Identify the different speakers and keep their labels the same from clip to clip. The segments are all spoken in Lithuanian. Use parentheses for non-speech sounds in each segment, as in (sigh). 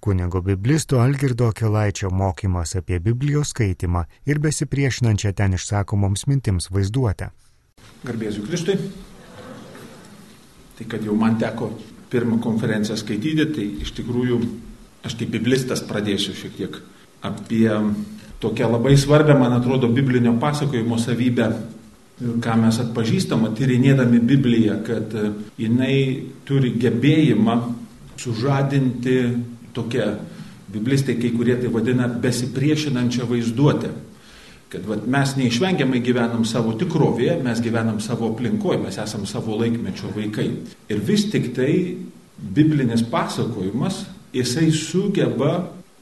Speaker 1: Kunigo biblisto Algirdo Kelaičio mokymas apie Biblijos skaitimą ir besipriešinančią ten išsakomoms mintims vaizduotę.
Speaker 2: Garbėsiu Kristui. Tai kad jau man teko pirmą konferenciją skaityti, tai iš tikrųjų aš kaip biblistas pradėsiu šiek tiek apie tokią labai svarbę, man atrodo, biblinio pasakojimo savybę, ką mes atpažįstama tyrinėdami Bibliją, kad jinai turi gebėjimą sužadinti tokia, biblistai kai kurie tai vadina besipriešinančią vaizduotę. Kad vat, mes neišvengiamai gyvenam savo tikrovėje, mes gyvenam savo aplinkoje, mes esam savo laikmečio vaikai. Ir vis tik tai biblinis pasakojimas, jisai sugeba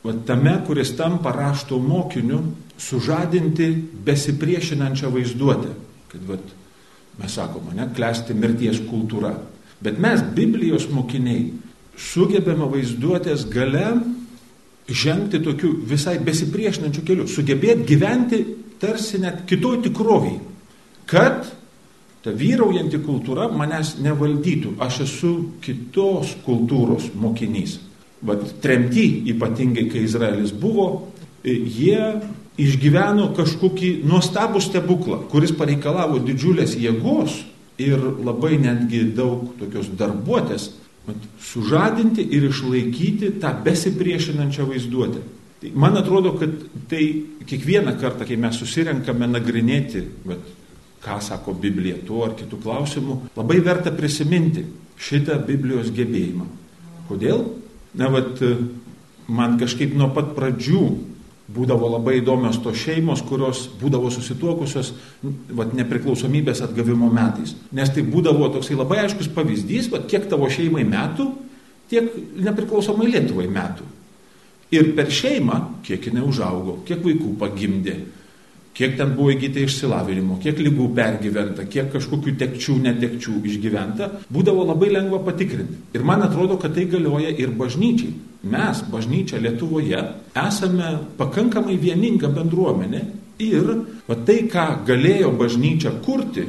Speaker 2: vat, tame, kuris tampa rašto mokiniu, sužadinti besipriešinančią vaizduotę. Kad vat, mes sakome, ne, klesti mirties kultūra. Bet mes, Biblijos mokiniai, sugebame vaizduotės gale žengti tokiu visai besipriešinančiu keliu, sugebėti gyventi tarsi net kitoj tikroviai, kad ta vyraujanti kultūra manęs nevaldytų, aš esu kitos kultūros mokinys. Vat tremty, ypatingai kai Izraelis buvo, jie išgyveno kažkokį nuostabų stebuklą, kuris pareikalavo didžiulės jėgos ir labai netgi daug tokios darbuotės sužadinti ir išlaikyti tą besipriešinančią vaizduotę. Tai man atrodo, kad tai kiekvieną kartą, kai mes susirenkame nagrinėti, bet, ką sako Biblija tuo ar kitų klausimų, labai verta prisiminti šitą Biblijos gebėjimą. Kodėl? Na, vat, man kažkaip nuo pat pradžių būdavo labai įdomios tos šeimos, kurios būdavo susituokusios vat, nepriklausomybės atgavimo metais. Nes tai būdavo toksai labai aiškus pavyzdys, vat, kiek tavo šeimai metų, tiek nepriklausomai Lietuvai metų. Ir per šeimą, kiek jinai užaugo, kiek vaikų pagimdė, kiek ten buvo įgyti išsilavinimo, kiek lygų pergyventa, kiek kažkokių tekčių, netekčių išgyventa, būdavo labai lengva patikrinti. Ir man atrodo, kad tai galioja ir bažnyčiai. Mes, bažnyčia Lietuvoje, esame pakankamai vieninga bendruomenė ir va, tai, ką galėjo bažnyčia kurti,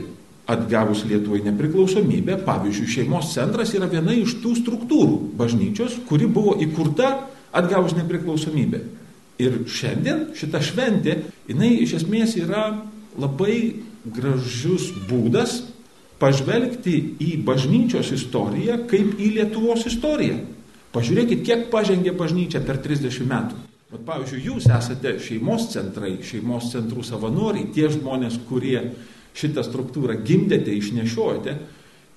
Speaker 2: atgavus Lietuvai nepriklausomybę, pavyzdžiui, šeimos centras yra viena iš tų struktūrų bažnyčios, kuri buvo įkurta atgavus nepriklausomybę. Ir šiandien šita šventė, jinai iš esmės yra labai gražus būdas pažvelgti į bažnyčios istoriją kaip į Lietuvos istoriją. Pažiūrėkit, kiek pažengė bažnyčia per 30 metų. Bet, pavyzdžiui, jūs esate šeimos centrai, šeimos centrų savanoriai, tie žmonės, kurie šitą struktūrą gimdėte, išnešiojate,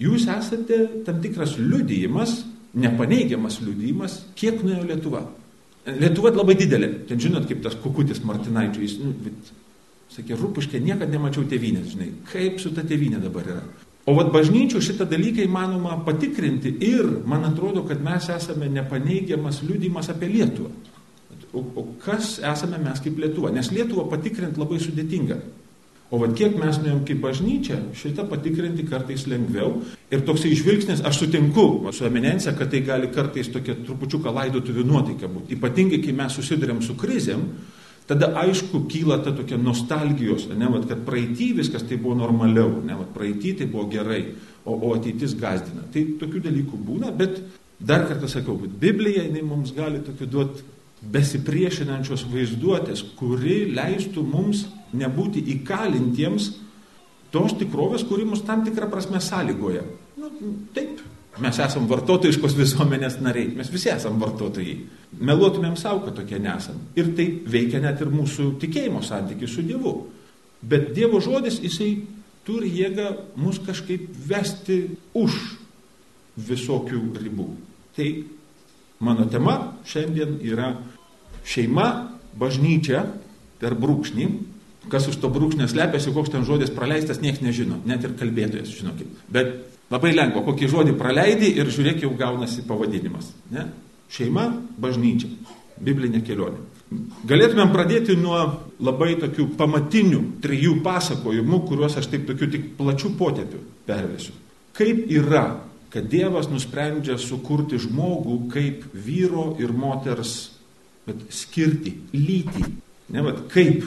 Speaker 2: jūs esate tam tikras liudijimas, nepaneigiamas liudijimas, kiek nuėjo Lietuva. Lietuva labai didelė. Ten žinot, kaip tas kukutis Martinaičio, jis, nu, bet, sakė, rūpiškai niekada nemačiau tėvynės, žinai, kaip su ta tėvynė dabar yra. O vad bažnyčių šitą dalyką įmanoma patikrinti ir man atrodo, kad mes esame nepaneigiamas liūdimas apie Lietuvą. O, o kas esame mes kaip Lietuva? Nes Lietuvą patikrinti labai sudėtinga. O vad kiek mes nuėjom kaip bažnyčia, šitą patikrinti kartais lengviau. Ir toksai žvilgsnis, aš sutinku su eminencija, kad tai gali kartais tokia trupučiuką laidotuvių nuotaika būti. Ypatingai, kai mes susidurėm su krizėm, tada aišku kyla ta tokia nostalgijos, ne, vat, kad praeitį viskas tai buvo normaliau, ne, vat, praeitį tai buvo gerai, o, o ateitis gazdina. Tai tokių dalykų būna, bet dar kartą sakau, Biblija mums gali tokių duoti besipriešinančios vaizduotės, kuri leistų mums nebūti įkalintiems tos tikrovės, kuri mus tam tikrą prasme sąlygoja. Nu, taip, mes esame vartotojiškos visuomenės nariai, mes visi esame vartotojai. Meluotumėm savo, kad tokie nesam. Ir tai veikia net ir mūsų tikėjimo santykių su Dievu. Bet Dievo žodis, jisai turi jėgą mus kažkaip vesti už visokių ribų. Tai mano tema šiandien yra šeima, bažnyčia per brūkšnį Kas už to brūkšnio slepiasi, koks ten žodis praleistas, niekas nežino, net ir kalbėtojas, žinokit. Bet labai lengva, kokį žodį praleidai ir žiūrėk, jau gaunasi pavadinimas. Ne? Šeima, bažnyčia, biblinė kelionė. Galėtumėm pradėti nuo labai tokių pamatinių trijų pasakojimų, kuriuos aš taip tokiu tik plačių potėpių pervesiu. Kaip yra, kad Dievas nusprendžia sukurti žmogų kaip vyro ir moters bet, skirti, lyti. Ne, bet, kaip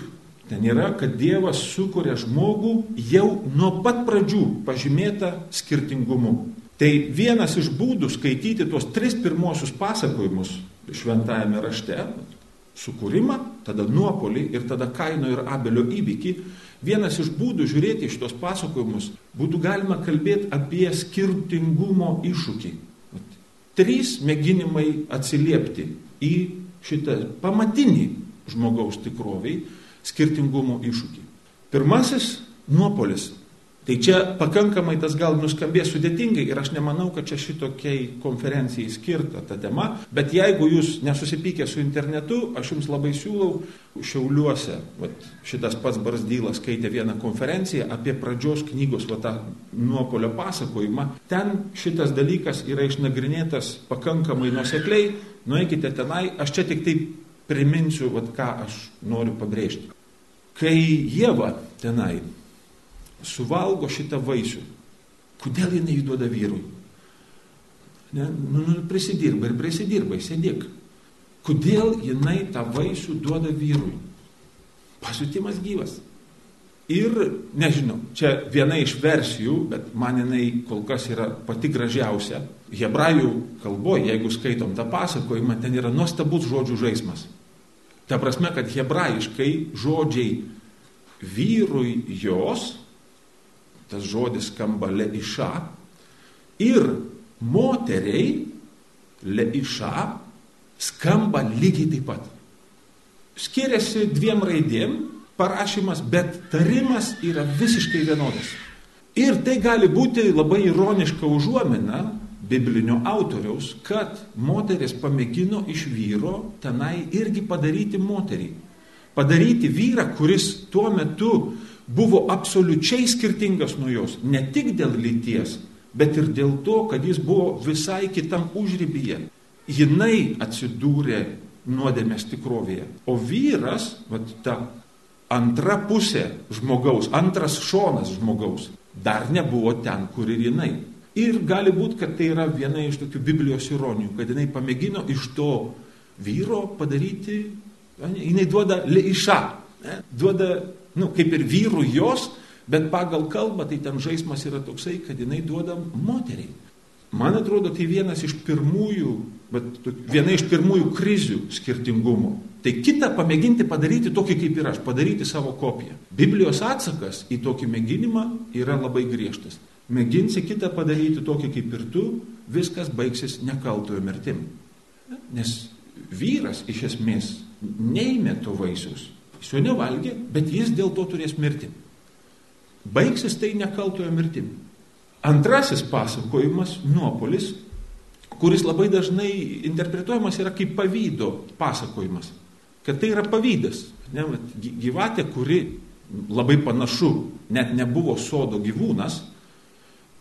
Speaker 2: Ten yra, kad Dievas sukuria žmogų jau nuo pat pradžių pažymėta skirtingumu. Tai vienas iš būdų skaityti tuos tris pirmosius pasakojimus šventajame rašte - sukūrimą, tada nuopolį ir tada Kaino ir Abelio įvykį. Vienas iš būdų žiūrėti šitos pasakojimus būtų galima kalbėti apie skirtingumo iššūkį. Trys mėginimai atsiliepti į šitą pamatinį žmogaus tikroviai skirtingumo iššūkį. Pirmasis - nuopolis. Tai čia pakankamai tas gal nuskambės sudėtingai ir aš nemanau, kad čia šitokiai konferencijai skirta ta tema, bet jeigu jūs nesusipykė su internetu, aš jums labai siūlau Šiauliuose, vat, šitas pats Barzdylas skaitė vieną konferenciją apie pradžios knygos va, tą nuopolio pasakojimą, ten šitas dalykas yra išnagrinėtas pakankamai nusekliai, nueikite tenai, aš čia tik tai priminsiu, vat, ką aš noriu pabrėžti. Kai Jėva tenai suvalgo šitą vaisių, kodėl jinai įduoda vyrui? Ne, nu, nu, prisidirba ir prisidirba, sėdėk. Kodėl jinai tą vaisių duoda vyrui? Pasiutimas gyvas. Ir, nežinau, čia viena iš versijų, bet man jinai kol kas yra pati gražiausia. Hebrajų kalboje, jeigu skaitom tą pasakojimą, ten yra nuostabus žodžių žaidimas. Ta prasme, kad hebrajiškai žodžiai vyrui jos, tas žodis skamba leiša, ir moteriai leiša skamba lygiai taip pat. Skiriasi dviem raidėm parašymas, bet tarimas yra visiškai vienodas. Ir tai gali būti labai ironiška užuomina biblinio autoriaus, kad moteris pamėgino iš vyro tenai irgi padaryti moterį. Padaryti vyrą, kuris tuo metu buvo absoliučiai skirtingas nuo jos, ne tik dėl lyties, bet ir dėl to, kad jis buvo visai kitam užrybyje. Jinai atsidūrė nuodėmės tikrovėje. O vyras, vat, ta antra pusė žmogaus, antras šonas žmogaus, dar nebuvo ten, kur ir jinai. Ir gali būti, kad tai yra viena iš tokių Biblijos ironijų, kad jinai pamėgino iš to vyro padaryti, jinai duoda leiša, ne? duoda, nu, kaip ir vyrų jos, bet pagal kalbą tai ten žaidimas yra toksai, kad jinai duoda moteriai. Man atrodo, tai vienas iš pirmųjų, bet viena iš pirmųjų krizių skirtingumo. Tai kitą pamėginti padaryti tokį kaip ir aš, padaryti savo kopiją. Biblijos atsakas į tokį mėginimą yra labai griežtas mėginsi kitą padaryti tokį kaip ir tu, viskas baigsis nekaltojo mirtim. Nes vyras iš esmės neįmė to vaisius. Jis jo nevalgė, bet jis dėl to turės mirti. Baigsis tai nekaltojo mirtim. Antrasis pasakojimas - nuopolis, kuris labai dažnai interpretuojamas yra kaip pavydo pasakojimas. Kad tai yra pavydas. Ne, gyvatė, kuri labai panašu, net nebuvo sodo gyvūnas,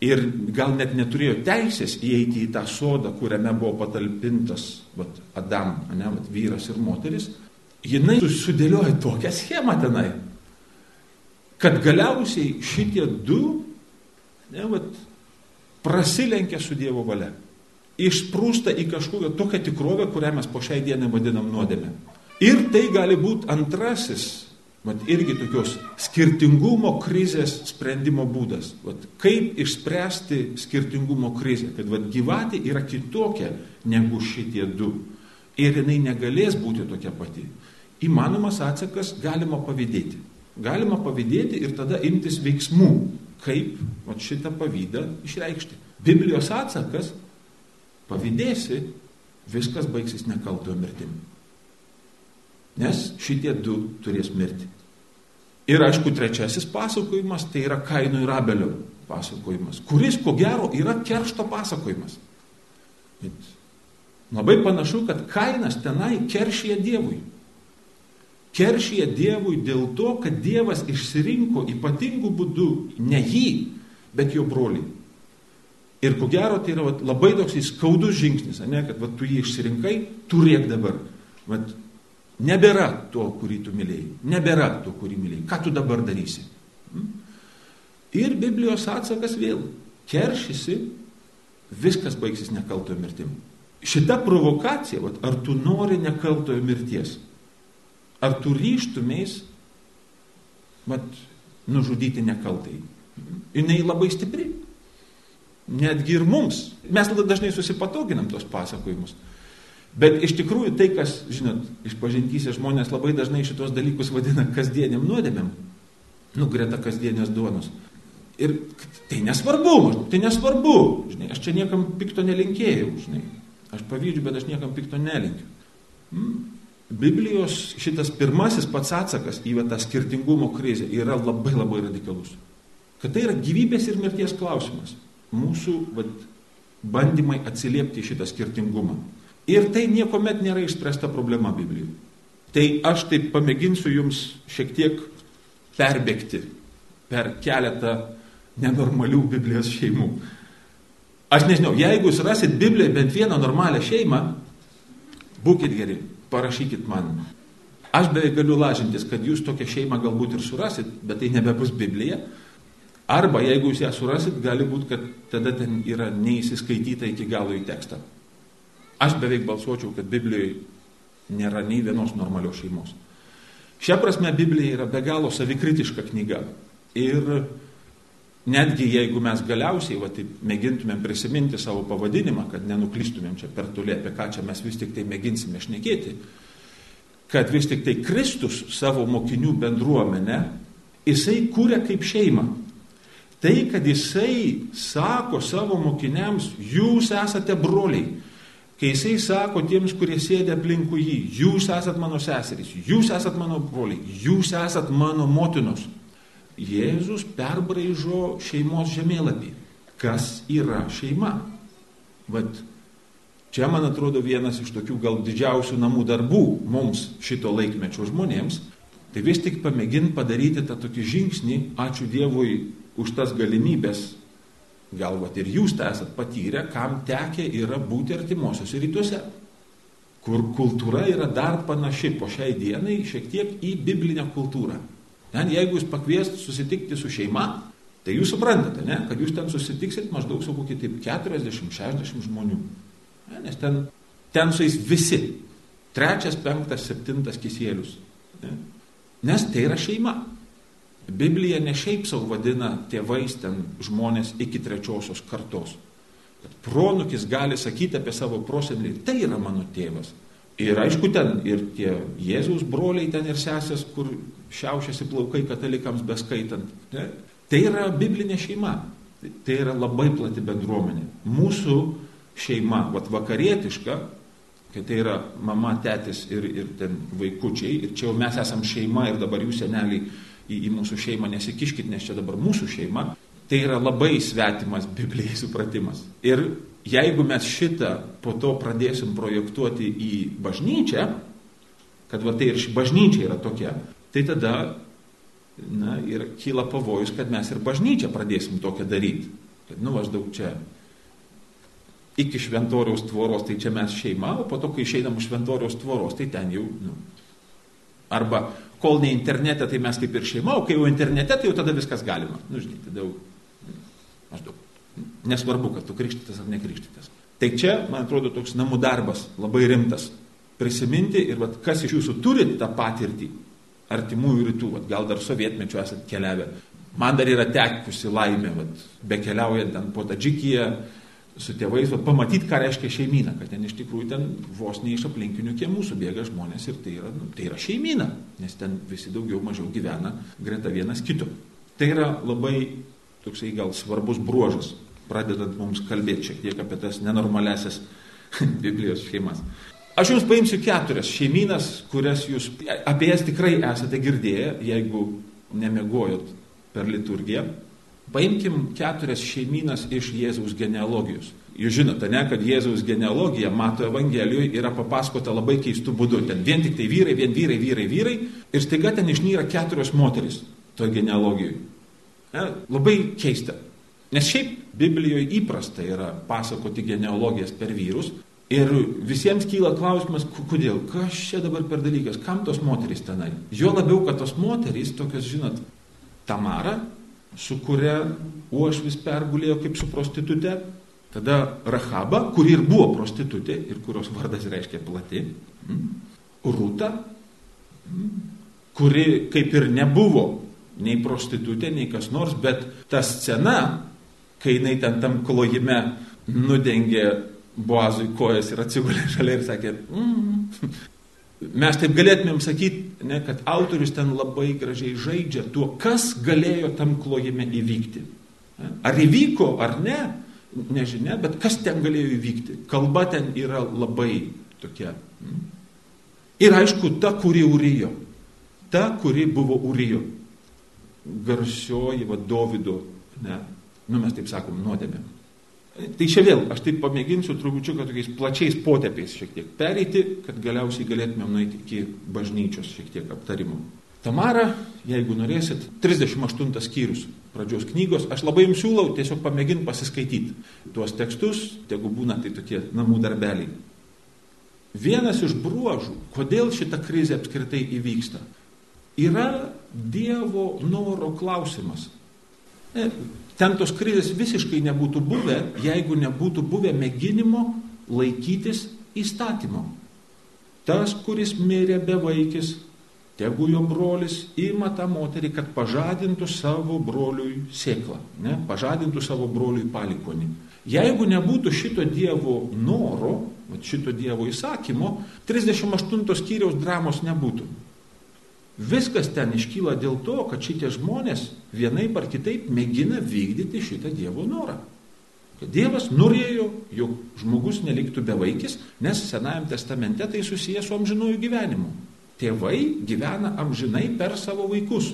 Speaker 2: ir gal net neturėjo teisės įeiti į tą sodą, kuriame buvo patalpintas vat, Adam, ne, vat, vyras ir moteris, jinai sudėlioja tokią schemą tenai, kad galiausiai šitie du ne, vat, prasilenkia su Dievo valia. Išprūsta į kažkokią tokią tikrovę, kurią mes po šiai dienai vadinam nuodėmę. Ir tai gali būti antrasis Vat irgi tokios skirtingumo krizės sprendimo būdas. Vat kaip išspręsti skirtingumo krizę, kad vat gyvatė yra kitokia negu šitie du. Ir jinai negalės būti tokia pati. Įmanomas atsakas galima pavydėti. Galima pavydėti ir tada imtis veiksmų, kaip vat, šitą pavydą išreikšti. Biblijos atsakas - pavydėsi, viskas baigsis nekaltojo mirtimi. Nes šitie du turės mirti. Ir aišku, trečiasis pasakojimas tai yra Kaino ir Abelio pasakojimas, kuris, ko gero, yra keršto pasakojimas. Bet labai panašu, kad Kainas tenai keršyje Dievui. Keršyje Dievui dėl to, kad Dievas išsirinko ypatingų būdų ne jį, bet jo brolį. Ir ko gero tai yra vat, labai toks įskaudus žingsnis, ne, kad vat, tu jį išsirinkai, turėk dabar. Vat, Nebėra to, kurį tu mylėjai. Nebėra to, kurį mylėjai. Ką tu dabar darysi? Hmm? Ir Biblijos atsakas vėl. Keršysi, viskas baigsis nekaltojo mirtim. Šita provokacija, vat, ar tu nori nekaltojo mirties? Ar tu ryštumės vat, nužudyti nekaltai? Jis labai stipri. Netgi ir mums. Mes dažnai susipatoginam tos pasakojimus. Bet iš tikrųjų tai, kas, žinot, iš pažintysės žmonės labai dažnai šitos dalykus vadina kasdieniam nuodėmėm. Nu, greta kasdienės duonos. Ir tai nesvarbu, tai nesvarbu. Žinai, aš čia niekam pikto nelinkėjau, žinai. Aš pavydžiu, bet aš niekam pikto nelinkiu. Hmm. Biblijos šitas pirmasis pats atsakas į tą skirtingumo krizę yra labai labai radikalus. Kad tai yra gyvybės ir mirties klausimas. Mūsų vat, bandymai atsiliepti šitą skirtingumą. Ir tai niekuomet nėra išspręsta problema Biblijoje. Tai aš taip pamėginsiu jums šiek tiek perbėgti per keletą nenormalių Biblijos šeimų. Aš nežinau, jeigu jūs rasit Biblijoje bent vieną normalią šeimą, būkite geri, parašykit man. Aš beveik galiu lažintis, kad jūs tokią šeimą galbūt ir surasit, bet tai nebebus Biblija. Arba jeigu jūs ją surasit, gali būti, kad tada ten yra neįsiskaityta iki galo į tekstą. Aš beveik balsuočiau, kad Biblijoje nėra nei vienos normalios šeimos. Šia prasme Biblija yra be galo savikritiška knyga. Ir netgi jeigu mes galiausiai va, taip, mėgintumėm prisiminti savo pavadinimą, kad nenuklystumėm čia per toli, apie ką čia mes vis tik tai mėginsime šnekėti, kad vis tik tai Kristus savo mokinių bendruomenę, jisai kūrė kaip šeimą. Tai, kad jisai sako savo mokiniams, jūs esate broliai, Kai jisai sako tiems, kurie sėdė aplinkui jį, jūs esat mano seserys, jūs esat mano broliai, jūs esat mano motinos. Jėzus perbraižo šeimos žemėlapį. Kas yra šeima? Vat čia, man atrodo, vienas iš tokių gal didžiausių namų darbų mums šito laikmečio žmonėms, tai vis tik pamėginti padaryti tą tokį žingsnį, ačiū Dievui už tas galimybės Galbūt ir jūs tą esat patyrę, kam tekė yra būti artimuosiuose rytuose, kur kultūra yra dar panaši po šiai dienai šiek tiek į biblinę kultūrą. Ten jeigu jūs pakviest susitikti su šeima, tai jūs suprantate, ne, kad jūs ten susitiksit maždaug su kokie taip 40-60 žmonių. Ne, nes ten, ten su jais visi. Trečias, penktas, septintas kisėlius. Ne. Nes tai yra šeima. Biblija ne šiaip savo vadina tėvais ten žmonės iki trečiosios kartos. Kad pronukis gali sakyti apie savo prosenelį, tai yra mano tėvas. Ir aišku, ten ir tie Jėzaus broliai ten ir sesės, kur šiaušiasi plaukai katalikams beskaitant. Ne? Tai yra biblinė šeima. Tai yra labai plati bendruomenė. Mūsų šeima, vat vakarietiška, kai tai yra mama, tėtis ir, ir ten vaikučiai, ir čia jau mes esam šeima ir dabar jų seneliai į, į mūsų šeimą nesikiškit, nes čia dabar mūsų šeima, tai yra labai svetimas Biblijai supratimas. Ir jeigu mes šitą po to pradėsim projektuoti į bažnyčią, kad va tai ir bažnyčia yra tokia, tai tada na, ir kyla pavojus, kad mes ir bažnyčią pradėsim tokią daryti. Kad, nu, aš daug čia iki šventoriaus tvoros, tai čia mes šeima, o po to, kai išeinam iš šventoriaus tvoros, tai ten jau, nu, arba kol ne internete, tai mes kaip ir šeima, o kai jau internete, tai jau tada viskas galima. Nu, žinai, tada jau maždaug. Nesvarbu, kad tu krikštytas ar nekrikštytas. Tai čia, man atrodo, toks namų darbas labai rimtas. Prisiminti ir vat, kas iš jūsų turi tą patirtį artimųjų rytų, vat, gal dar sovietmečiu esate keliavę. Man dar yra tekusi laimė, vat, be keliaujant ten po Tadžikiją, su tėvais, o pamatyti, ką reiškia šeimyna, kad ten iš tikrųjų ten vos ne iš aplinkinių kiemų subėga žmonės ir tai yra, nu, tai yra šeimyna, nes ten visi daugiau mažiau gyvena greta vienas kito. Tai yra labai toksai gal svarbus bruožas, pradedant mums kalbėti šiek tiek apie tas nenormalesias (laughs) Biblijos šeimas. Aš jums paimsiu keturias šeiminas, kurias jūs apie jas tikrai esate girdėję, jeigu nemegojot per liturgiją. Paimkim keturias šeiminas iš Jėzaus genealogijos. Jūs žinote, ne, kad Jėzaus genealogija Mato Evangelijoje yra papasakota labai keistų būdų. Ten vien tik tai vyrai, vien vyrai, vyrai, vyrai. Ir staiga ten išnyra keturios moteris toje genealogijoje. Ne, labai keista. Nes šiaip Biblijoje įprasta yra pasakoti genealogijas per vyrus. Ir visiems kyla klausimas, kodėl, kas čia dabar per dalykas, kam tos moterys tenai. Jo labiau, kad tos moterys, tokios, žinot, Tamara, su kuria uošvis pergulėjo kaip su prostitute, tada Rahaba, kuri ir buvo prostitutė ir kurios vardas reiškia plati, mm, Rūta, mm, kuri kaip ir nebuvo nei prostitutė, nei kas nors, bet ta scena, kai jinai ten tam klojime nudengė Boazui kojas ir atsigulė (laughs) šalia ir sakė, mm. mes taip galėtumėm sakyti, ne, kad autorius ten labai gražiai žaidžia tuo, kas galėjo tam klojime įvykti. Ar įvyko, ar ne, nežinia, bet kas ten galėjo įvykti. Kalba ten yra labai tokia. Mm. Ir aišku, ta, kuri urijo. Ta, kuri buvo urijo. Garsioji vadovido, ne, nu mes taip sakom, nuodėmė. Tai čia vėl, aš taip pamėginsiu trupučiu, kad tokiais plačiais potėpiais šiek tiek pereiti, kad galiausiai galėtumėm nueiti iki bažnyčios šiek tiek aptarimo. Tamara, jeigu norėsit, 38 skyrius pradžios knygos, aš labai jums siūlau tiesiog pamėginti pasiskaityti tuos tekstus, tegu būna tai tokie namų darbeliai. Vienas iš bruožų, kodėl šita krizė apskritai įvyksta, yra Dievo noro klausimas. Ten tos krizės visiškai nebūtų buvę, jeigu nebūtų buvę mėginimo laikytis įstatymo. Tas, kuris mirė be vaikis, tegu jo brolis ima tą moterį, kad pažadintų savo broliui sėklą, ne? pažadintų savo broliui palikonį. Jeigu nebūtų šito Dievo noro, šito Dievo įsakymo, 38 skyriaus dramos nebūtų. Viskas ten iškyla dėl to, kad šitie žmonės vienai par kitaip mėgina vykdyti šitą Dievo norą. Kad Dievas norėjo, jog žmogus neliktų bevaikis, nes Senajame testamente tai susijęs su amžinųjų gyvenimu. Tėvai gyvena amžinai per savo vaikus.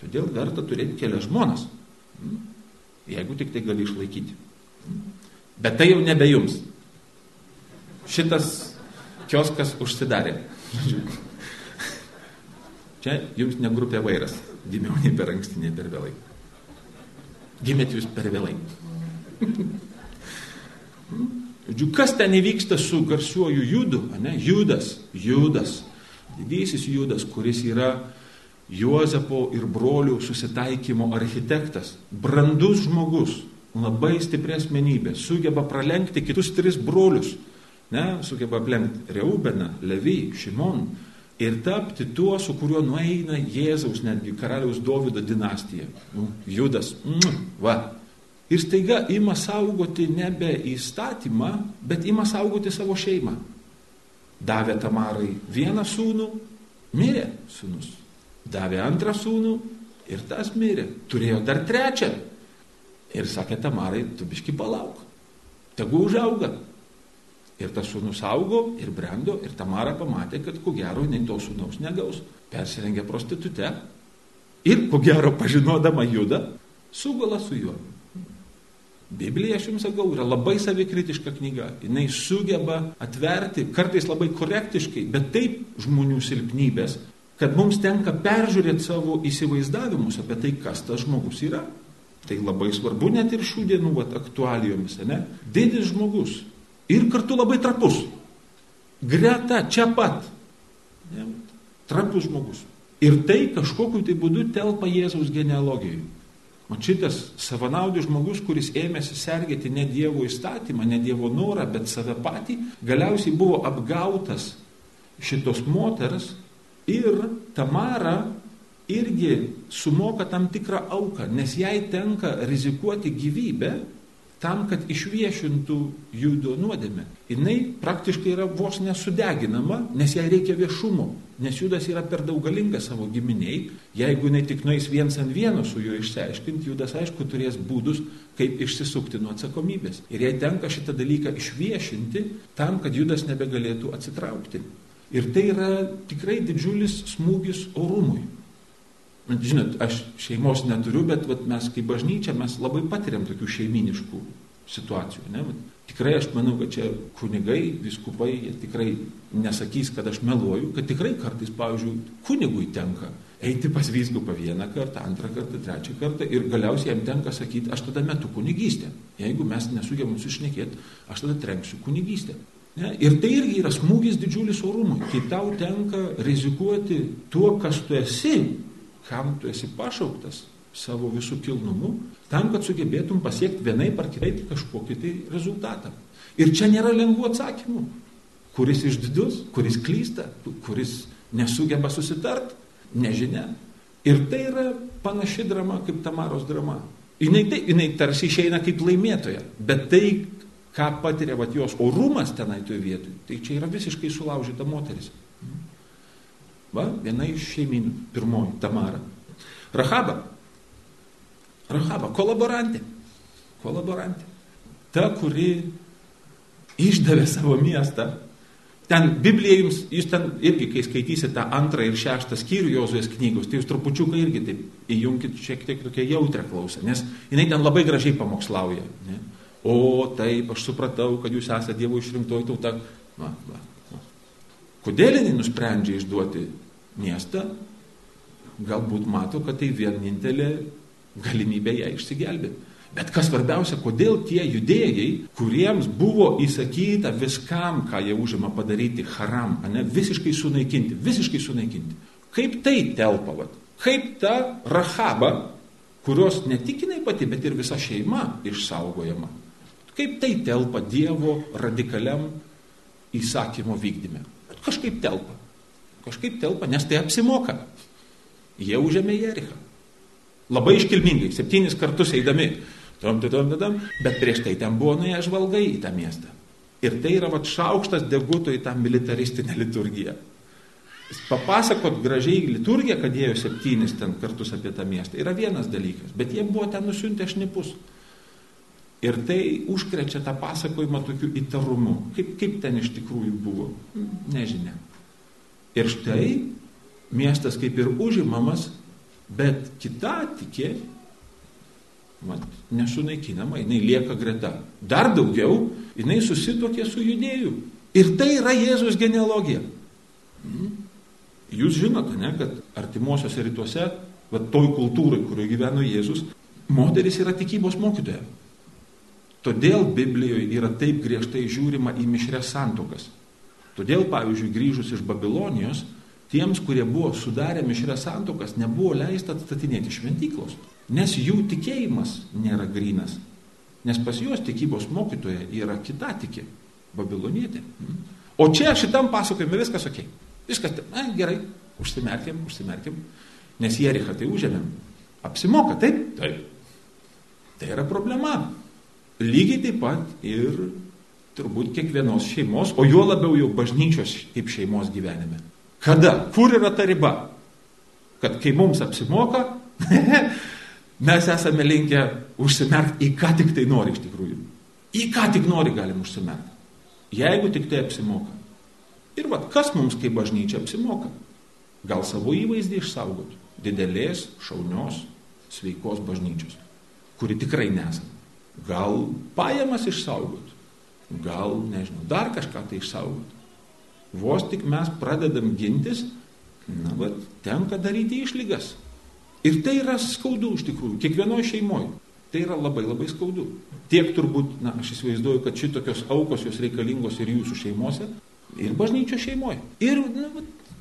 Speaker 2: Todėl verta turėti kelias žmonas. Hmm? Jeigu tik tai gali išlaikyti. Hmm? Bet tai jau nebe jums. Šitas kioskas užsidarė. Čia jums ne grupė vairas. Gimiau nei per anksti, nei per vėlai. Gimėt jūs per vėlai. Žiūrėjau, kas ten įvyksta su garsiuoju judu, ne? Judas, Judas, didysis Judas, kuris yra Juozapo ir brolių susitaikymo architektas, brandus žmogus, labai stipri asmenybė, sugeba pralenkti kitus tris brolius, ne? sugeba aplenkti Reubeną, Levį, Šimon, ir tapti tuo, su kuriuo nueina Jėzaus netgi karaliaus Dovido dinastija. Nu, Judas. Va. Ir staiga ima saugoti nebe įstatymą, bet ima saugoti savo šeimą. Davė Tamarai vieną sūnų, mirė sūnus. Davė antrą sūnų ir tas mirė. Turėjo dar trečią. Ir sakė Tamarai, tu biški palauk. Tegu užauga. Ir tas sūnus augo ir brendo ir Tamara pamatė, kad ko gero nei to sūnaus negaus. Persirengė prostitute ir ko gero pažinodama judą, sugula su juo. Biblija, aš jums sakau, yra labai savikritiška knyga. Jis sugeba atverti, kartais labai korektiškai, bet taip žmonių silpnybės, kad mums tenka peržiūrėti savo įsivaizdavimus apie tai, kas tas žmogus yra. Tai labai svarbu net ir šių dienų vat, aktualijomis, ne? Didis žmogus, ir kartu labai trapus. Greta, čia pat. Ne, trapus žmogus. Ir tai kažkokiu tai būdu telpa Jėzaus genealogijoje. O šitas savanaudis žmogus, kuris ėmėsi sergėti ne Dievo įstatymą, ne Dievo norą, bet save patį, galiausiai buvo apgautas šitos moters ir Tamara irgi sumoka tam tikrą auką, nes jai tenka rizikuoti gyvybę tam, kad išviešintų judo nuodėmę. Jis praktiškai yra vos nesudeginama, nes jai reikia viešumo, nes judas yra per daug galingas savo giminiai. Jeigu jinai tik nueis viens ant vieno su juo išsiaiškinti, judas aišku turės būdus, kaip išsisukti nuo atsakomybės. Ir jai tenka šitą dalyką išviešinti tam, kad judas nebegalėtų atsitraukti. Ir tai yra tikrai didžiulis smūgis orumui. Žinot, aš šeimos neturiu, bet vat, mes kaip bažnyčia mes labai patiriam tokių šeiminiškų situacijų. Ne? Vat, tikrai aš manau, kad čia kunigai, viskupai, jie tikrai nesakys, kad aš meluoju, kad tikrai kartais, pavyzdžiui, kunigui tenka eiti pas vyskupą vieną kartą, antrą kartą, trečią kartą ir galiausiai jam tenka sakyti, aš tada metu kunigystę. Jeigu mes nesugebam sušnekėti, aš tada trenksiu kunigystę. Ne? Ir tai irgi yra smūgis didžiulis orumui, kai tau tenka rizikuoti tuo, kas tu esi, kam tu esi pašauktas savo visų kilnumu, tam, kad sugebėtum pasiekti vienai par kitaip kažkokį tai rezultatą. Ir čia nėra lengvų atsakymų. Kuris išdidus, kuris klysta, kuris nesugeba susitart, nežinia. Ir tai yra panaši drama kaip Tamaros drama. Jinai, tai, jinai tarsi išeina kaip laimėtoja, bet tai, ką patiria vat, jos orumas tenai toje vietoje, tai čia yra visiškai sulaužyta moteris. Va, viena iš šeimynų, pirmoji, Tamara. Rahaba. Rahaba, kolaborantė. Kolaborantė. Ta, kuri išdavė savo miestą Ten Biblija jums, jūs ten irgi, kai skaitysite tą antrą ir šeštą skyrių Jozuės knygos, tai jūs trupučiuką irgi taip įjunkit šiek tiek tokia jautrę klausą, nes jinai ten labai gražiai pamokslauja. Ne? O taip, aš supratau, kad jūs esate Dievo išrinktoji tauta. Va, va, va. Kodėl jinai nusprendžia išduoti miestą? Galbūt mato, kad tai vienintelė galimybė ją išsigelbėti. Bet kas svarbiausia, kodėl tie judėjai, kuriems buvo įsakyta viskam, ką jie užima padaryti haram, ne, visiškai sunaikinti, visiškai sunaikinti. Kaip tai telpa, vat? kaip ta rahaba, kurios ne tik jinai pati, bet ir visa šeima išsaugojama. Kaip tai telpa Dievo radikaliam įsakymo vykdyme. Kažkaip telpa. Kažkaip telpa, nes tai apsimoka. Jie užėmė Jerichą. Labai iškilmingai, septynis kartus eidami Tom, tom, tom, bet prieš tai ten buvo nuėję žvalgai į tą miestą. Ir tai yra vat, šaukštas deguto į tą militaristinę liturgiją. Papasakot gražiai liturgiją, kad jie septynis ten kartus apie tą miestą, yra vienas dalykas, bet jie buvo ten nusiuntę šnipus. Ir tai užkrečia tą pasakojimą tokiu įtarumu. Kaip, kaip ten iš tikrųjų buvo, nežinia. Ir štai miestas kaip ir užimamas, bet kita tikė mat, nesunaikinama, jinai lieka greta. Dar daugiau, jinai susitokė su judėju. Ir tai yra Jėzus genealogija. Mhm. Jūs žinote, ne, kad artimuosiuose rytuose, va toj kultūrai, kurioje gyveno Jėzus, moteris yra tikybos mokytoja. Todėl Biblijoje yra taip griežtai žiūrima į mišres santokas. Todėl, pavyzdžiui, grįžus iš Babilonijos, tiems, kurie buvo sudarę mišres santokas, nebuvo leista atstatinėti šventyklos. Nes jų tikėjimas nėra grinas. Nes pas juos tikybos mokytoja yra kita tikė, babilonietė. O čia šitam pasakojime viskas ok. Viskas, na, gerai, užsimerkiam, užsimerkiam. Nes Jerichą tai užėmėm. Apsimoka, taip? Taip. Tai yra problema. Lygiai taip pat ir turbūt kiekvienos šeimos, o juo labiau jau bažnyčios kaip šeimos gyvenime. Kada? Kur yra ta riba? Kad kai mums apsimoka, (laughs) mes esame linkę užsimerkti į ką tik tai nori iš tikrųjų. Į ką tik nori galim užsimerkti. Jeigu tik tai apsimoka. Ir vad, kas mums kaip bažnyčia apsimoka? Gal savo įvaizdį išsaugot. Didelės, šaunios, sveikos bažnyčios, kuri tikrai nesame. Gal pajamas išsaugot. Gal, nežinau, dar kažką tai išsaugot. Vos tik mes pradedam gintis, na, bet tenka daryti išlygas. Ir tai yra skaudu iš tikrųjų, kiekvienoje šeimoje. Tai yra labai labai skaudu. Tiek turbūt, na, aš įsivaizduoju, kad šitokios aukos jos reikalingos ir jūsų šeimose, ir bažnyčio šeimoje. Ir na,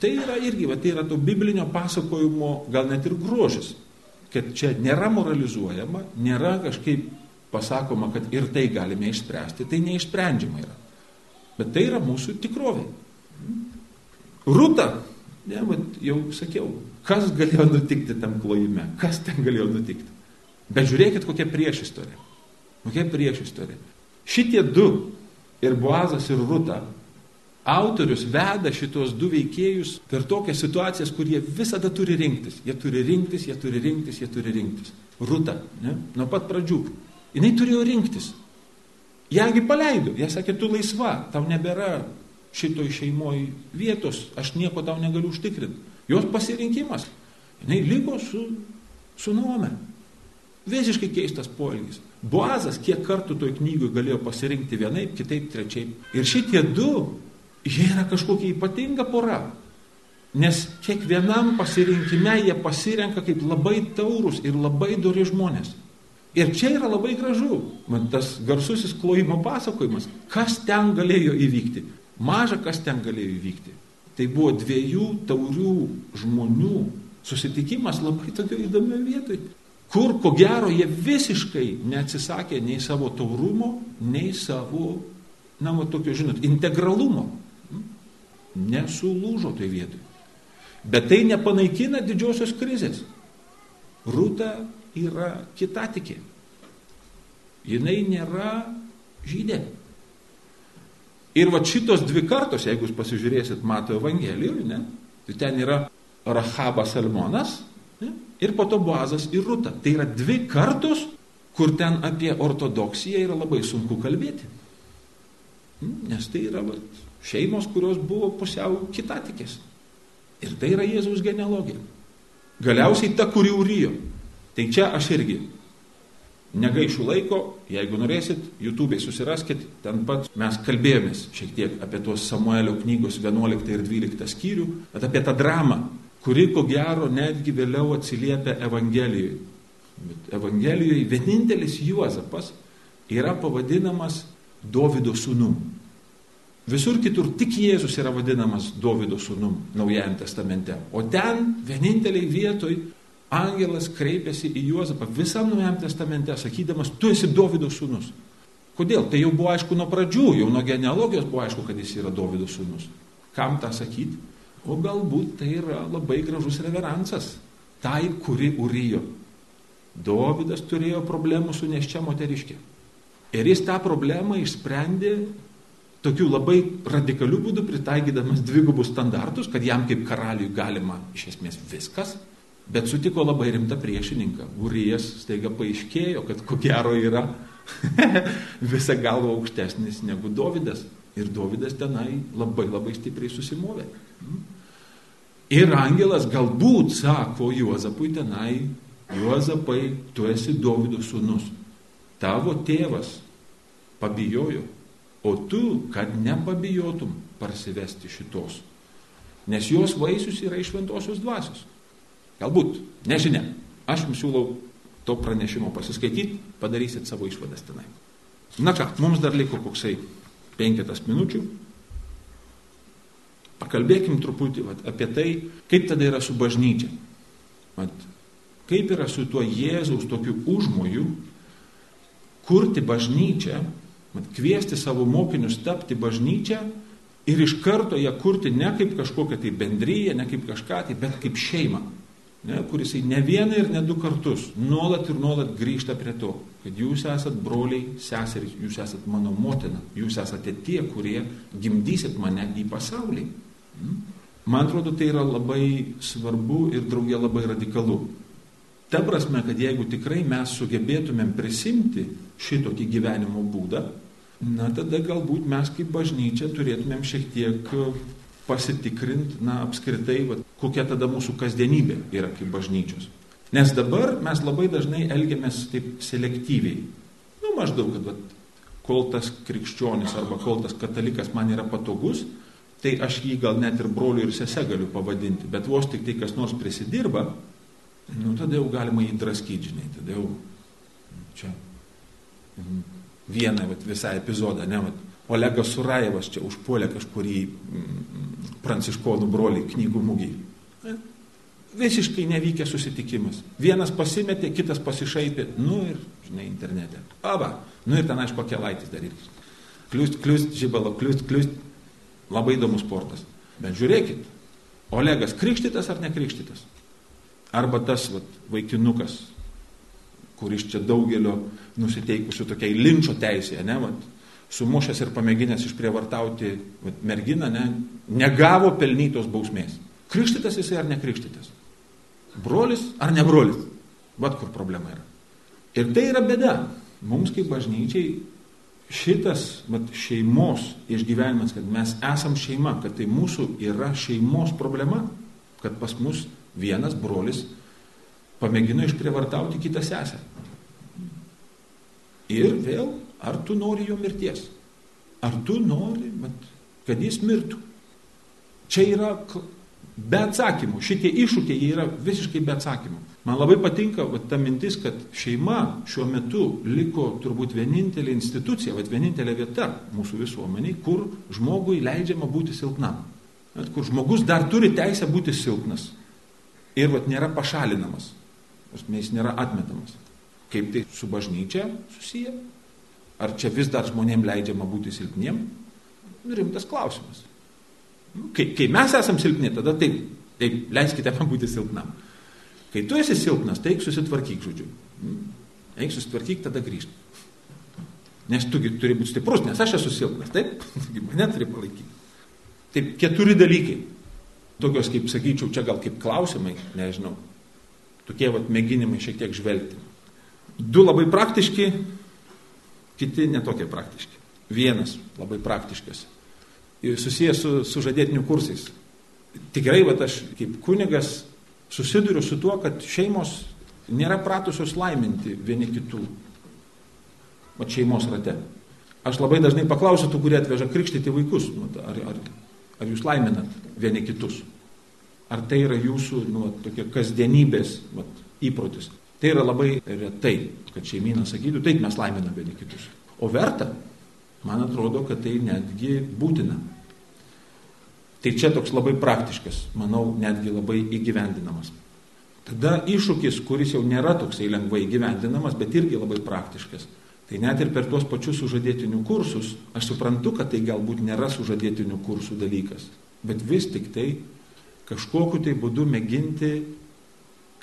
Speaker 2: tai yra irgi, va, tai yra to biblinio pasakojimo gal net ir grožis, kad čia nėra moralizuojama, nėra kažkaip pasakoma, kad ir tai galime išspręsti, tai neišsprendžiama yra. Bet tai yra mūsų tikrovė. Rūta, ne, jau sakiau, Kas galėjo nutikti tam klojime? Kas ten galėjo nutikti? Bet žiūrėkit, kokia priešistorė. Kokia priešistorė. Šitie du, ir Boazas, ir Ruta, autorius veda šitos du veikėjus per tokias situacijas, kur jie visada turi rinktis. Jie turi rinktis, jie turi rinktis, jie turi rinktis. Ruta, ne? nuo pat pradžių. Jis turėjo rinktis. Jagi paleido. Jie sakė, tu laisva, tau nebėra šitoj šeimoj vietos, aš nieko tau negaliu užtikrinti. Jos pasirinkimas. Jis liko su, su nuome. Visiškai keistas poelgis. Boazas kiek kartų toj knygui galėjo pasirinkti vienaip, kitaip, trečiaip. Ir šitie du, jie yra kažkokia ypatinga pora. Nes kiekvienam pasirinkime jie pasirenka kaip labai taurus ir labai dori žmonės. Ir čia yra labai gražu, man tas garsusis klojimo pasakojimas, kas ten galėjo įvykti. Maža kas ten galėjo įvykti. Tai buvo dviejų taurių žmonių susitikimas labai tokio įdomio vietoj, kur ko gero jie visiškai neatsisakė nei savo taurumo, nei savo, na, va, tokio, žinot, integralumo. Nesulūžo tai vietoj. Bet tai nepanaikina didžiosios krizės. Rūta yra kitatikė. Jinai nėra žydė. Ir va šitos dvi kartos, jeigu jūs pasižiūrėsit Mato Evangelijoje, ne, tai ten yra Rahabas Salmonas ne, ir po to Boazas ir Ruta. Tai yra dvi kartos, kur ten apie ortodoksiją yra labai sunku kalbėti. Hm, nes tai yra va, šeimos, kurios buvo pusiau kitatikės. Ir tai yra Jėzaus genealogija. Galiausiai ta, kuri urijo. Tai čia aš irgi negaišiu laiko, jeigu norėsit, YouTube'ai susiraskit, ten pat mes kalbėjomės šiek tiek apie tuos Samuelio knygos 11 ir 12 skyrių, bet apie tą dramą, kuri ko gero netgi vėliau atsiliepia Evangelijoje. Bet Evangelijoje vienintelis Juozapas yra pavadinamas Dovido sūnum. Visur kitur tik Jėzus yra vadinamas Dovido sūnum Naujajame testamente. O ten vieninteliai vietoj angelas kreipiasi į Juozapą visam Naujajame testamente, sakydamas, tu esi Dovido sūnus. Kodėl? Tai jau buvo aišku nuo pradžių, jau nuo genealogijos buvo aišku, kad jis yra Dovido sūnus. Kam tą sakyti? O galbūt tai yra labai gražus reveransas tai, kuri urijo. Dovydas turėjo problemų su neščia moteriškė. Ir jis tą problemą išsprendė tokiu labai radikaliu būdu pritaikydamas dvigubus standartus, kad jam kaip karaliui galima iš esmės viskas, bet sutiko labai rimtą priešininką. Urijas staiga paaiškėjo, kad ko gero yra (laughs) visą galvą aukštesnis negu Dovydas. Ir Dovydas tenai labai labai stipriai susimovė. Ir angelas galbūt sako Juozapui tenai, Juozapai, tu esi Dovydo sūnus. Tavo tėvas pabijojo O tu, kad nepabijotum parsivesti šitos. Nes jos vaisius yra iš šventosios dvasios. Galbūt, nežinia. Aš jums siūlau to pranešimo pasiskaityti, padarysit savo išvadas tenai. Na ką, mums dar liko koksai penketas minučių. Pakalbėkim truputį vat, apie tai, kaip tada yra su bažnyčia. Vat, kaip yra su tuo Jėzaus tokiu užmoju kurti bažnyčią Mat, kviesti savo mokinius tapti bažnyčią ir iš karto ją kurti ne kaip kažkokią tai bendryją, ne kaip kažką tai, bet kaip šeimą, ne, kuris ne vieną ir ne du kartus nuolat ir nuolat grįžta prie to, kad jūs esat broliai, seserys, jūs esat mano motina, jūs esate tie, kurie gimdysit mane į pasaulį. Hmm? Man atrodo, tai yra labai svarbu ir draugė labai radikalu. Ta prasme, kad jeigu tikrai mes sugebėtumėm prisimti šitokį gyvenimo būdą, na tada galbūt mes kaip bažnyčia turėtumėm šiek tiek pasitikrinti, na apskritai, va, kokia tada mūsų kasdienybė yra kaip bažnyčios. Nes dabar mes labai dažnai elgiamės taip selektyviai. Nu, maždaug, kad va, kol tas krikščionis arba kol tas katalikas man yra patogus, tai aš jį gal net ir broliu ir sese galiu pavadinti, bet vos tik tai kas nors prisidirba, nu tada jau galima jį draskyti, žinai, tada jau čia vieną vat, visą epizodą, ne, vat, Olegas Surajevas čia užpuolė kažkurį mm, pranciškonų brolį knygų mūgį. Visiškai nevykė susitikimas. Vienas pasimetė, kitas pasišaipė, nu ir, žinai, internete. Aba, nu ir ten aišku, kokie laitis daryti. Kliust, kliust, žibalo, kliust, kliust. Labai įdomus sportas. Bet žiūrėkit, Olegas krikštytas ar nekrikštytas? Arba tas vat, vaikinukas, kuris čia daugelio nusiteikusių tokiai linčio teisėje, ne, vat, sumušęs ir pamėginęs išprievartauti merginą, ne, negavo pelnytos bausmės. Krikštytas jisai ar nekrikštytas? Brolis ar ne brolis? Vat kur problema yra. Ir tai yra bėda. Mums kaip bažnyčiai šitas vat, šeimos išgyvenimas, kad mes esam šeima, kad tai mūsų yra šeimos problema, kad pas mus vienas brolis pamėgino išprievartauti kitą sesę. Ir vėl, ar tu nori jo mirties? Ar tu nori, kad jis mirtų? Čia yra be atsakymų. Šitie iššūkiai yra visiškai be atsakymų. Man labai patinka va, ta mintis, kad šeima šiuo metu liko turbūt vienintelė institucija, va, vienintelė vieta mūsų visuomeniai, kur žmogui leidžiama būti silpnam. Net, kur žmogus dar turi teisę būti silpnas. Ir va, nėra pašalinamas. Jis nėra atmetamas. Kaip tai su bažnyčia susiję? Ar čia vis dar žmonėm leidžiama būti silpniem? Rimtas klausimas. Nu, kai, kai mes esam silpni, tada taip, taip, leiskite man būti silpnam. Kai tu esi silpnas, tai eik susitvarkyk, žodžiu. Hmm? Eik susitvarkyk, tada grįžti. Nes tu turi būti stiprus, nes aš esu silpnas, taip? (laughs) Mane turi palaikyti. Taip, keturi dalykai. Tokios, kaip sakyčiau, čia gal kaip klausimai, nežinau. Tokie vat mėginimai šiek tiek žvelgti. Du labai praktiški, kiti netokie praktiški. Vienas labai praktiškas. Susijęs su, su žadėtinių kursais. Tikrai, va, aš kaip kunigas susiduriu su tuo, kad šeimos nėra pratusios laiminti vieni kitų. Va šeimos rate. Aš labai dažnai paklausiu tų, kurie atveža krikštyti vaikus, nu, ar, ar, ar jūs laiminat vieni kitus. Ar tai yra jūsų nu, tokia kasdienybės va, įprotis. Tai yra labai retai, kad šeimyna sakytų, taip mes laiminam vieni kitus. O verta, man atrodo, kad tai netgi būtina. Tai čia toks labai praktiškas, manau, netgi labai įgyvendinamas. Tada iššūkis, kuris jau nėra toksai lengvai įgyvendinamas, bet irgi labai praktiškas. Tai net ir per tuos pačius sužadėtinių kursus, aš suprantu, kad tai galbūt nėra sužadėtinių kursų dalykas, bet vis tik tai kažkokiu tai būdu mėginti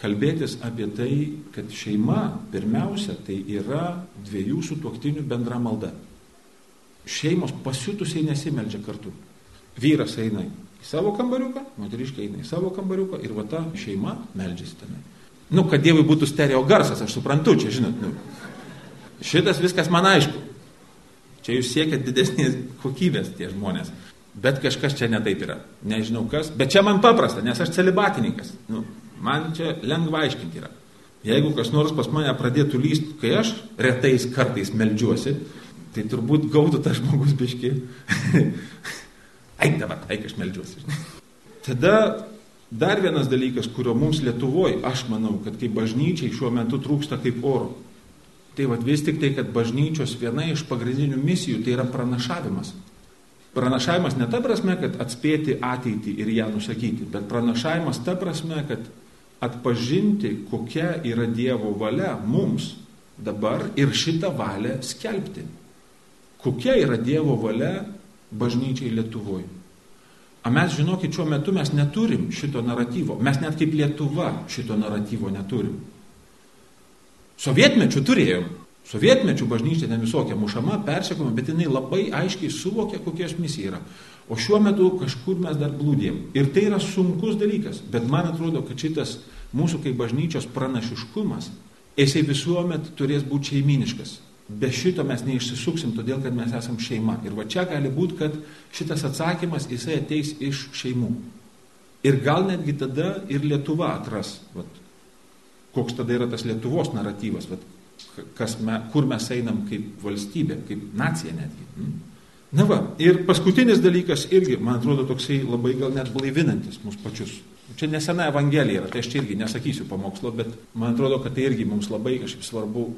Speaker 2: kalbėtis apie tai, kad šeima pirmiausia tai yra dviejų sutuoktinių bendra malda. Šeimos pasiutusiai nesimeldžia kartu. Vyras eina į savo kambariuką, moteriškė eina į savo kambariuką ir va ta šeima meldžiasi tame. Nu, kad Dievui būtų stereo garsas, aš suprantu, čia žinot, nu, šitas viskas man aišku. Čia jūs siekiat didesnės kokybės tie žmonės. Bet kažkas čia netaip yra. Nežinau kas. Bet čia man paprasta, nes aš celibatininkas. Nu, man čia lengva aiškinti yra. Jeigu kas nors pas mane pradėtų lysti, kai aš retais kartais melžiuosi, tai turbūt gautų tas žmogus biški (laughs) Eik dabar, eik aš melžiuosi. Tada dar vienas dalykas, kurio mums Lietuvoje, aš manau, kad kaip bažnyčiai šiuo metu trūksta kaip oro. Tai vad vis tik tai, kad bažnyčios viena iš pagrindinių misijų tai yra pranašavimas. Pranašavimas ne ta prasme, kad atspėti ateitį ir ją nusakyti, bet pranašavimas ta prasme, kad atpažinti, kokia yra Dievo valia mums dabar ir šitą valią skelbti. Kokia yra Dievo valia bažnyčiai Lietuvoje. A mes, žinokit, šiuo metu mes neturim šito naratyvo. Mes net kaip Lietuva šito naratyvo neturim. Sovietmečių turėjom. Sovietmečių bažnyčia ten visokia mušama, persekoma, bet jinai labai aiškiai suvokė, kokia jos misija yra. O šiuo metu kažkur mes dar blūdėm. Ir tai yra sunkus dalykas. Bet man atrodo, kad šitas mūsų kaip bažnyčios pranašiškumas, jisai visuomet turės būti šeiminiškas be šito mes neišsisuksim, todėl kad mes esam šeima. Ir va čia gali būti, kad šitas atsakymas jisai ateis iš šeimų. Ir gal netgi tada ir Lietuva atras, vat, koks tada yra tas Lietuvos naratyvas, vat, me, kur mes einam kaip valstybė, kaip nacija netgi. Mm. Na va, ir paskutinis dalykas irgi, man atrodo, toksai labai gal net blaivinantis mūsų pačius. Čia nesena Evangelija yra, tai aš čia irgi nesakysiu pamokslo, bet man atrodo, kad tai irgi mums labai kažkaip svarbu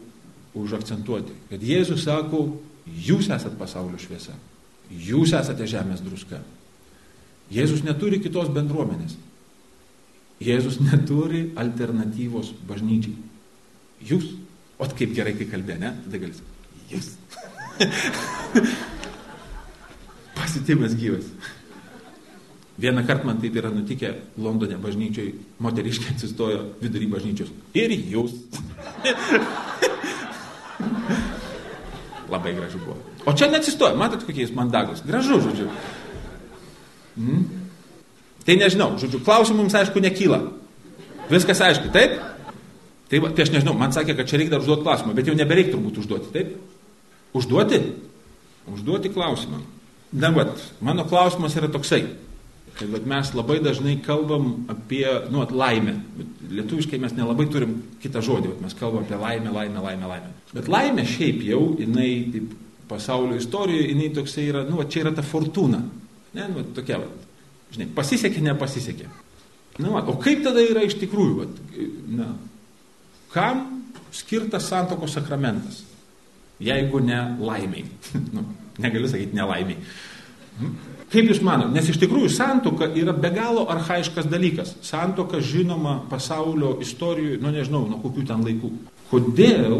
Speaker 2: užakcentuoti, kad Jėzus sako, jūs esate pasaulio šviesa, jūs esate žemės druska. Jėzus neturi kitos bendruomenės. Jėzus neturi alternatyvos bažnyčiai. Jūs, o kaip gerai, kai kalbė, ne? Tada galis. Jūs. (laughs) Pasitimas gyvas. Vieną kartą man taip yra nutikę Londone bažnyčiai, moteriškė atsistojo vidury bažnyčios. Ir jūs. Labai gražu buvo. O čia neatsistoja, matot, kokie jis mandagus. Gražu, žodžiu. Hmm. Tai nežinau, žodžiu, klausimų mums aišku nekyla. Viskas aišku, taip? Tai, va, tai aš nežinau, man sakė, kad čia reikia dar užduoti klausimą, bet jau nebereik turbūt užduoti, taip? Užduoti? Užduoti klausimą. Na, vat, mano klausimas yra toksai. Kad vat, mes labai dažnai kalbam apie nu, vat, laimę. Lietuviškai mes nelabai turim kitą žodį. Vat, mes kalbam apie laimę, laimę, laimę, laimę. Bet laimė šiaip jau, jinai taip, pasaulio istorijoje, jinai toksai yra, nu, vat, čia yra ta fortūna. Ne, nu, vat, tokia, vat, žinai, pasisekė, nepasisekė. Na, vat, o kaip tada yra iš tikrųjų? Vat, na, kam skirtas santokos sakramentas? Jeigu ne laimiai. (laughs) nu, negaliu sakyti nelaimiai. Kaip Jūs manote, nes iš tikrųjų santoka yra be galo arhaiškas dalykas. Santoka žinoma pasaulio istorijoje, nu nežinau, nuo kokių ten laikų. Kodėl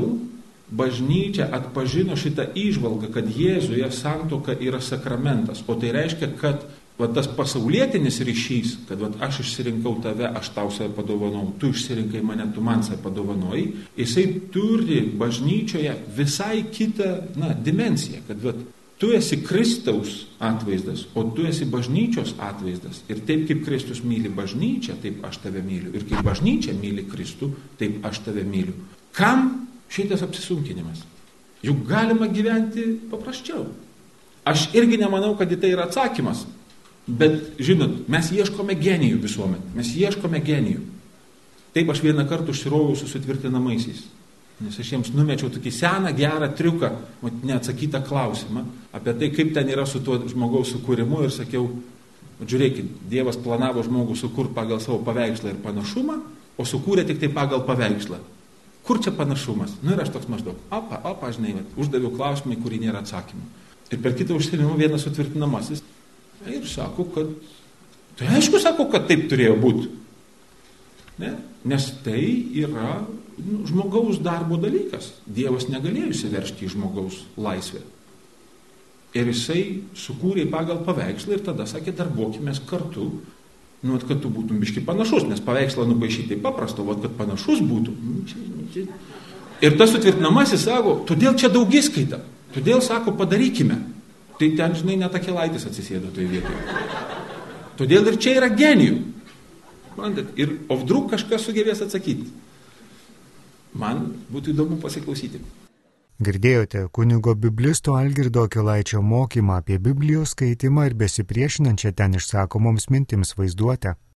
Speaker 2: bažnyčia atpažino šitą išvalgą, kad Jėzuje santoka yra sakramentas, o tai reiškia, kad va tas pasaulietinis ryšys, kad va, aš išsirinkau tave, aš tau save padovanau, tu išsirinkai mane, tu man save padovanojai, jisai turi bažnyčioje visai kitą na, dimensiją, kad va, tu esi Kristaus atvaizdas, o tu esi bažnyčios atvaizdas. Ir taip kaip Kristus myli bažnyčią, taip aš tave myliu. Ir kaip bažnyčia myli Kristų, taip aš tave myliu. Kam šitas apsisunkinimas? Juk galima gyventi paprasčiau. Aš irgi nemanau, kad į tai yra atsakymas. Bet, žinot, mes ieškome genijų visuomet. Mes ieškome genijų. Taip aš vieną kartą užsirovau su sutvirtinamaisiais. Nes aš jiems numečiau tokį seną, gerą triuką, neatsakytą klausimą apie tai, kaip ten yra su tuo žmogaus sukūrimu ir sakiau, žiūrėkit, Dievas planavo žmogų sukurti pagal savo paveikslą ir panašumą, o sukūrė tik tai pagal paveikslą. Kur čia panašumas? Nu ir aš toks maždaug, opa, opa, žinai, uždaviau klausimą, į kurį nėra atsakymų. Ir per kitą užsienimą vienas sutvirtinamasis Ir sako, kad, tai aišku, sako, kad taip turėjo būti. Ne? Nes tai yra nu, žmogaus darbo dalykas. Dievas negalėjo įsiveršti į žmogaus laisvę. Ir jisai sukūrė pagal paveikslą ir tada sakė, darbuokime kartu, nu, kad tu būtum biški panašus, nes paveikslą nupaišyti paprasta, o kad panašus būtų. Nu, ir tas sutvirtinamasis sako, todėl čia daugiskaita, todėl sako, padarykime. Tai ten, žinai, net akelaitis atsisėdo toje vietoje. Todėl ir čia yra genijų. Mandat, ir o vdruk kažkas sugebės atsakyti. Man būtų įdomu pasiklausyti.
Speaker 1: Girdėjote kunigo biblisto Algirdo Kilaičio mokymą apie Biblijos skaitimą ir besipriešinančią ten išsakomoms mintims vaizduotę.